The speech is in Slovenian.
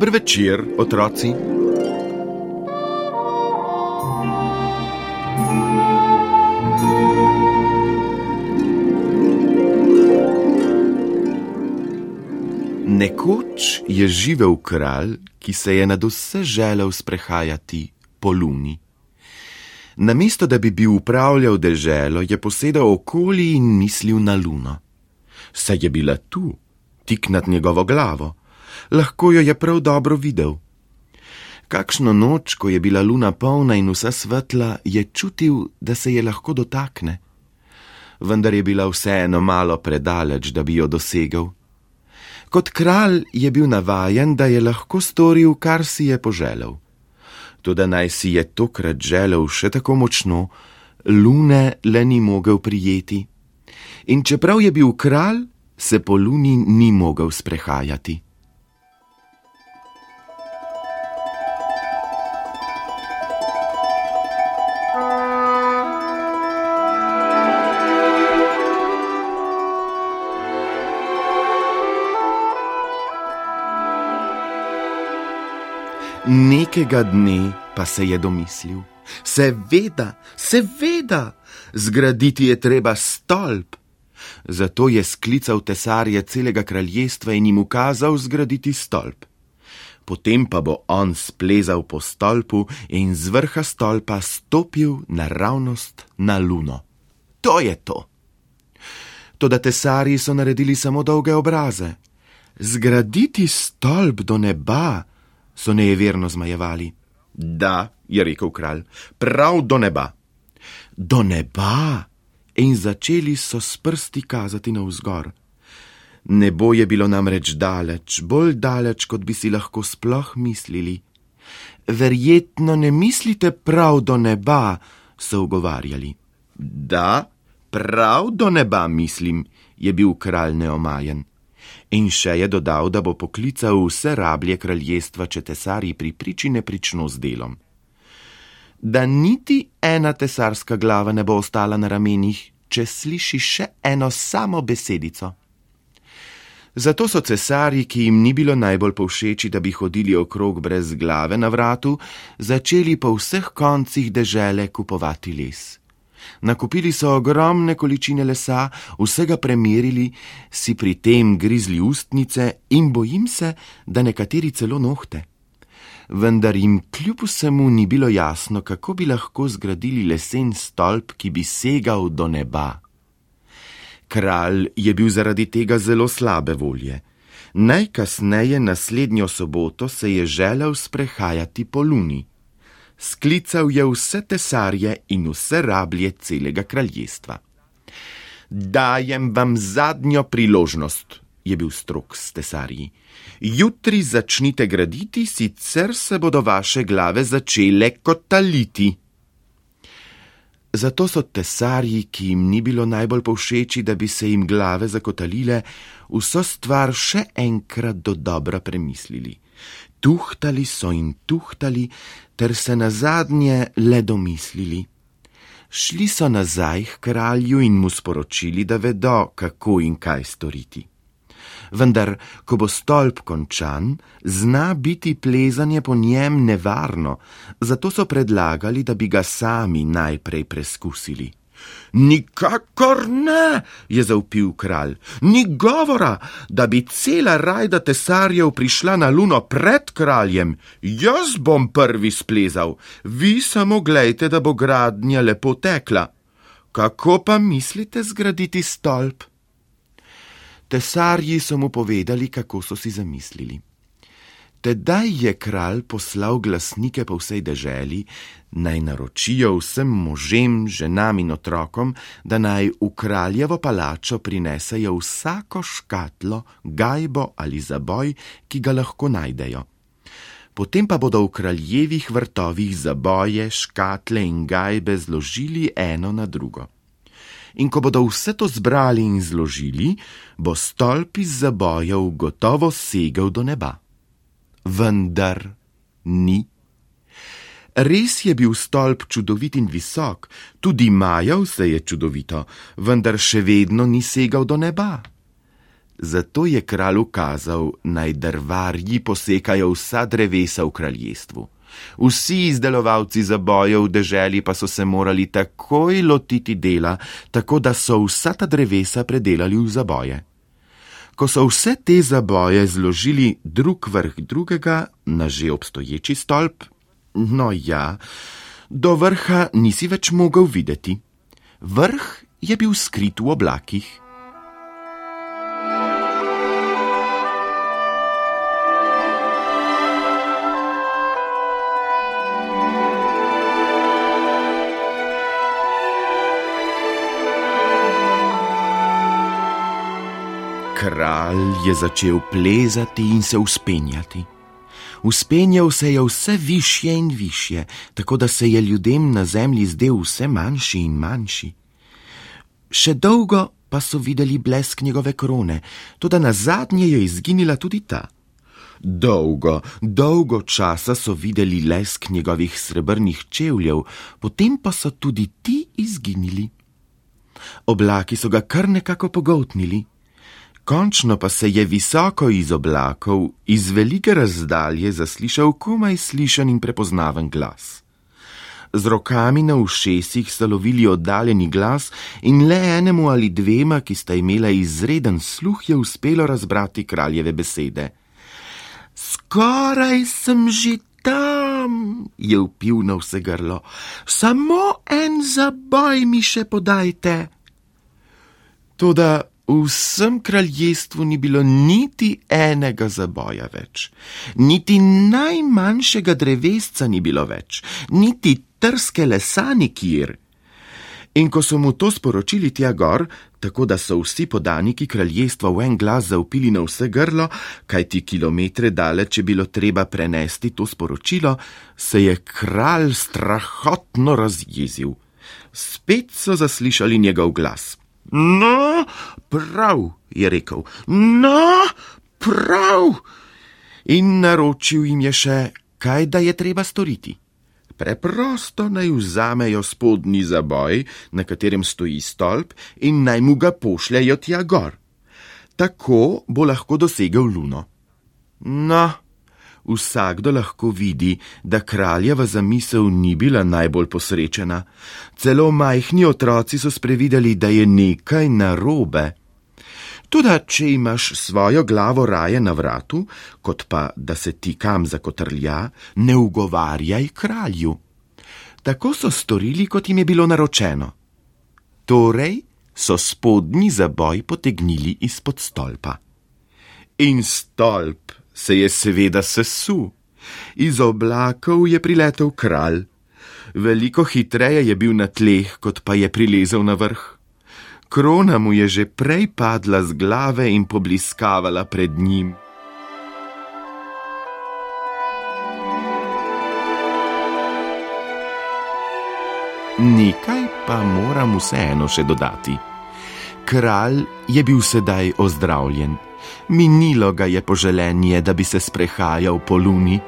Dober večer, otroci. Nekoč je živel kralj, ki se je nad vse želel sprehajati po luni. Namesto da bi bil upravljal deželo, je posedal okoli in mislil na luno. Saj je bila tu, tik nad njegovo glavo, lahko jo je prav dobro videl. Kakšno noč, ko je bila luna polna in vsa svetla, je čutil, da se je lahko dotakne. Vendar je bila vseeno malo predaleč, da bi jo dosegel. Kot kralj je bil navajen, da je lahko storil, kar si je poželel. Tudi naj si je tokrat želel še tako močno, lune le ni mogel prijeti. In čeprav je bil kralj, se po luni ni mogel sprehajati. Nekega dne pa se je domislil: Seveda, seveda, zgraditi je treba stolp. Zato je sklical tesarje celega kraljestva in jim ukazal zgraditi stolp. Potem pa bo on splezal po stolpu in z vrha stolpa stopil naravnost na luno. To je to. Toda tesarji so naredili samo dolge obraze. Zgraditi stolp do neba, so nejeverno zmajevali. Da, je rekel kralj, prav do neba. Do neba! In začeli so s prsti kazati navzgor. Nebo je bilo namreč daleč, bolj daleč, kot bi si lahko sploh mislili. Verjetno ne mislite prav do neba, so ugovarjali. Da, prav do neba mislim, je bil kralj neomajen. In še je dodal, da bo poklical vse rablje kraljestva, če tesari pri priči ne prično z delom. Da niti ena tesarska glava ne bo ostala na ramenih, če sliši še eno samo besedico. Zato so cesari, ki jim ni bilo najbolj povšeči, da bi hodili okrog brez glave na vratu, začeli po vseh koncih dežele kupovati les. Nakupili so ogromne količine lesa, vsega premerili, si pri tem grizli ustnice in bojim se, da nekateri celo nohte. Vendar jim kljub vsemu ni bilo jasno, kako bi lahko zgradili lesen stolp, ki bi segal do neba. Kralj je bil zaradi tega zelo slabe volje. Najkasneje naslednjo soboto se je želel sprehajati po luni sklical je vse tesarje in vse rablje celega kraljestva. Dajem vam zadnjo priložnost, je bil strok s tesarji. Jutri začnite graditi, sicer se bodo vaše glave začele kotaliti. Zato so tesarji, ki jim ni bilo najbolj povšeči, da bi se jim glave zakotalile, vso stvar še enkrat do dobra premislili. Tuhtali so in tuhtali, ter se na zadnje le domislili. Šli so nazaj k kralju in mu sporočili, da vedo, kako in kaj storiti. Vendar, ko bo stolp končan, zna biti plezanje po njem nevarno, zato so predlagali, da bi ga sami najprej preskusili. Nikakor ne, je zaupil kralj, ni govora, da bi cela rajda tesarjev prišla na luno pred kraljem. Jaz bom prvi splezal, vi samo gledajte, da bo gradnja lepo tekla. Kako pa mislite zgraditi stolp? Tesarji so mu povedali, kako so si zamislili. Tedaj je kralj poslal glasnike po vsej deželi, naj naročijo vsem možem, ženam in otrokom, da naj v kraljevo palačo prinesejo vsako škatlo, gajbo ali zaboj, ki ga lahko najdejo. Potem pa bodo v kraljevih vrtovih zaboje, škatle in gajbe zložili eno na drugo. In ko bodo vse to zbrali in zložili, bo stolp iz zabojev gotovo segel do neba vendar ni. Res je bil stolp čudovit in visok, tudi majal se je čudovito, vendar še vedno ni segal do neba. Zato je kralj ukazal, naj drvarji posekajo vsa drevesa v kraljestvu. Vsi izdelovalci zabojev v deželi pa so se morali takoj lotiti dela, tako da so vsa ta drevesa predelali v zaboje. Ko so vse te zaboje zložili drug vrh drugega na že obstoječi stolp, no ja, do vrha nisi več mogel videti. Vrh je bil skrit v oblakih. Kralj je začel plezati in se uspenjati. Uspenjal se je vse više in više, tako da se je ljudem na zemlji zdel vse manjši in manjši. Še dolgo pa so videli blesk njegove krone, tudi na zadnje je izginila tudi ta. Dolgo, dolgo časa so videli lesk njegovih srebrnih čevljev, potem pa so tudi ti izginili. Oblaki so ga kar nekako pogotnili. Končno pa se je visoko iz oblakov, iz velike razdalje, zaslišal komaj slišen in prepoznaven glas. Z rokami na ušesih so lovili oddaljeni glas, in le enemu ali dvema, ki sta imela izreden sluh, je uspelo razbrati kraljeve besede. Skoraj sem že tam, je upil na vse grlo, samo en zaboj mi še podajte. Toda V vsem kraljestvu ni bilo niti enega zaboja več, niti najmanjšega drevesca ni bilo več, niti trske lesa nikjer. In ko so mu to sporočili tja gor, tako da so vsi podaniki kraljestva v en glas zaupili na vse grlo, kaj ti kilometre daleč je bilo treba prenesti to sporočilo, se je kralj strahotno razjezil. Spet so zaslišali njegov glas. No, prav, je rekel, no, prav. In naročil jim je še, kaj da je treba storiti. Preprosto naj vzamejo spodnji zaboj, na katerem stoji stolp, in naj mu ga pošljajo tja gor. Tako bo lahko dosegel luno. No, vsakdo lahko vidi, da kraljeva zamisel ni bila najbolj posrečena. Celo majhni otroci so sprevideli, da je nekaj narobe. Tudi, če imaš svojo glavo raje na vratu, kot pa da se ti kam zakotrlja, ne ugovarjaj kralju. Tako so storili, kot jim je bilo naročeno. Torej so spodnji zaboj potegnili izpod stolpa. In stolp se je seveda sesul. Iz oblakov je priletel kralj. Veliko hitreje je bil na tleh, kot pa je prilezel na vrh. Krona mu je že prej padla z glave in pobliskavala pred njim. Nekaj pa moram vseeno še dodati. Kralj je bil sedaj ozdravljen. Minilo ga je poželenje, da bi se sprehajal po luni,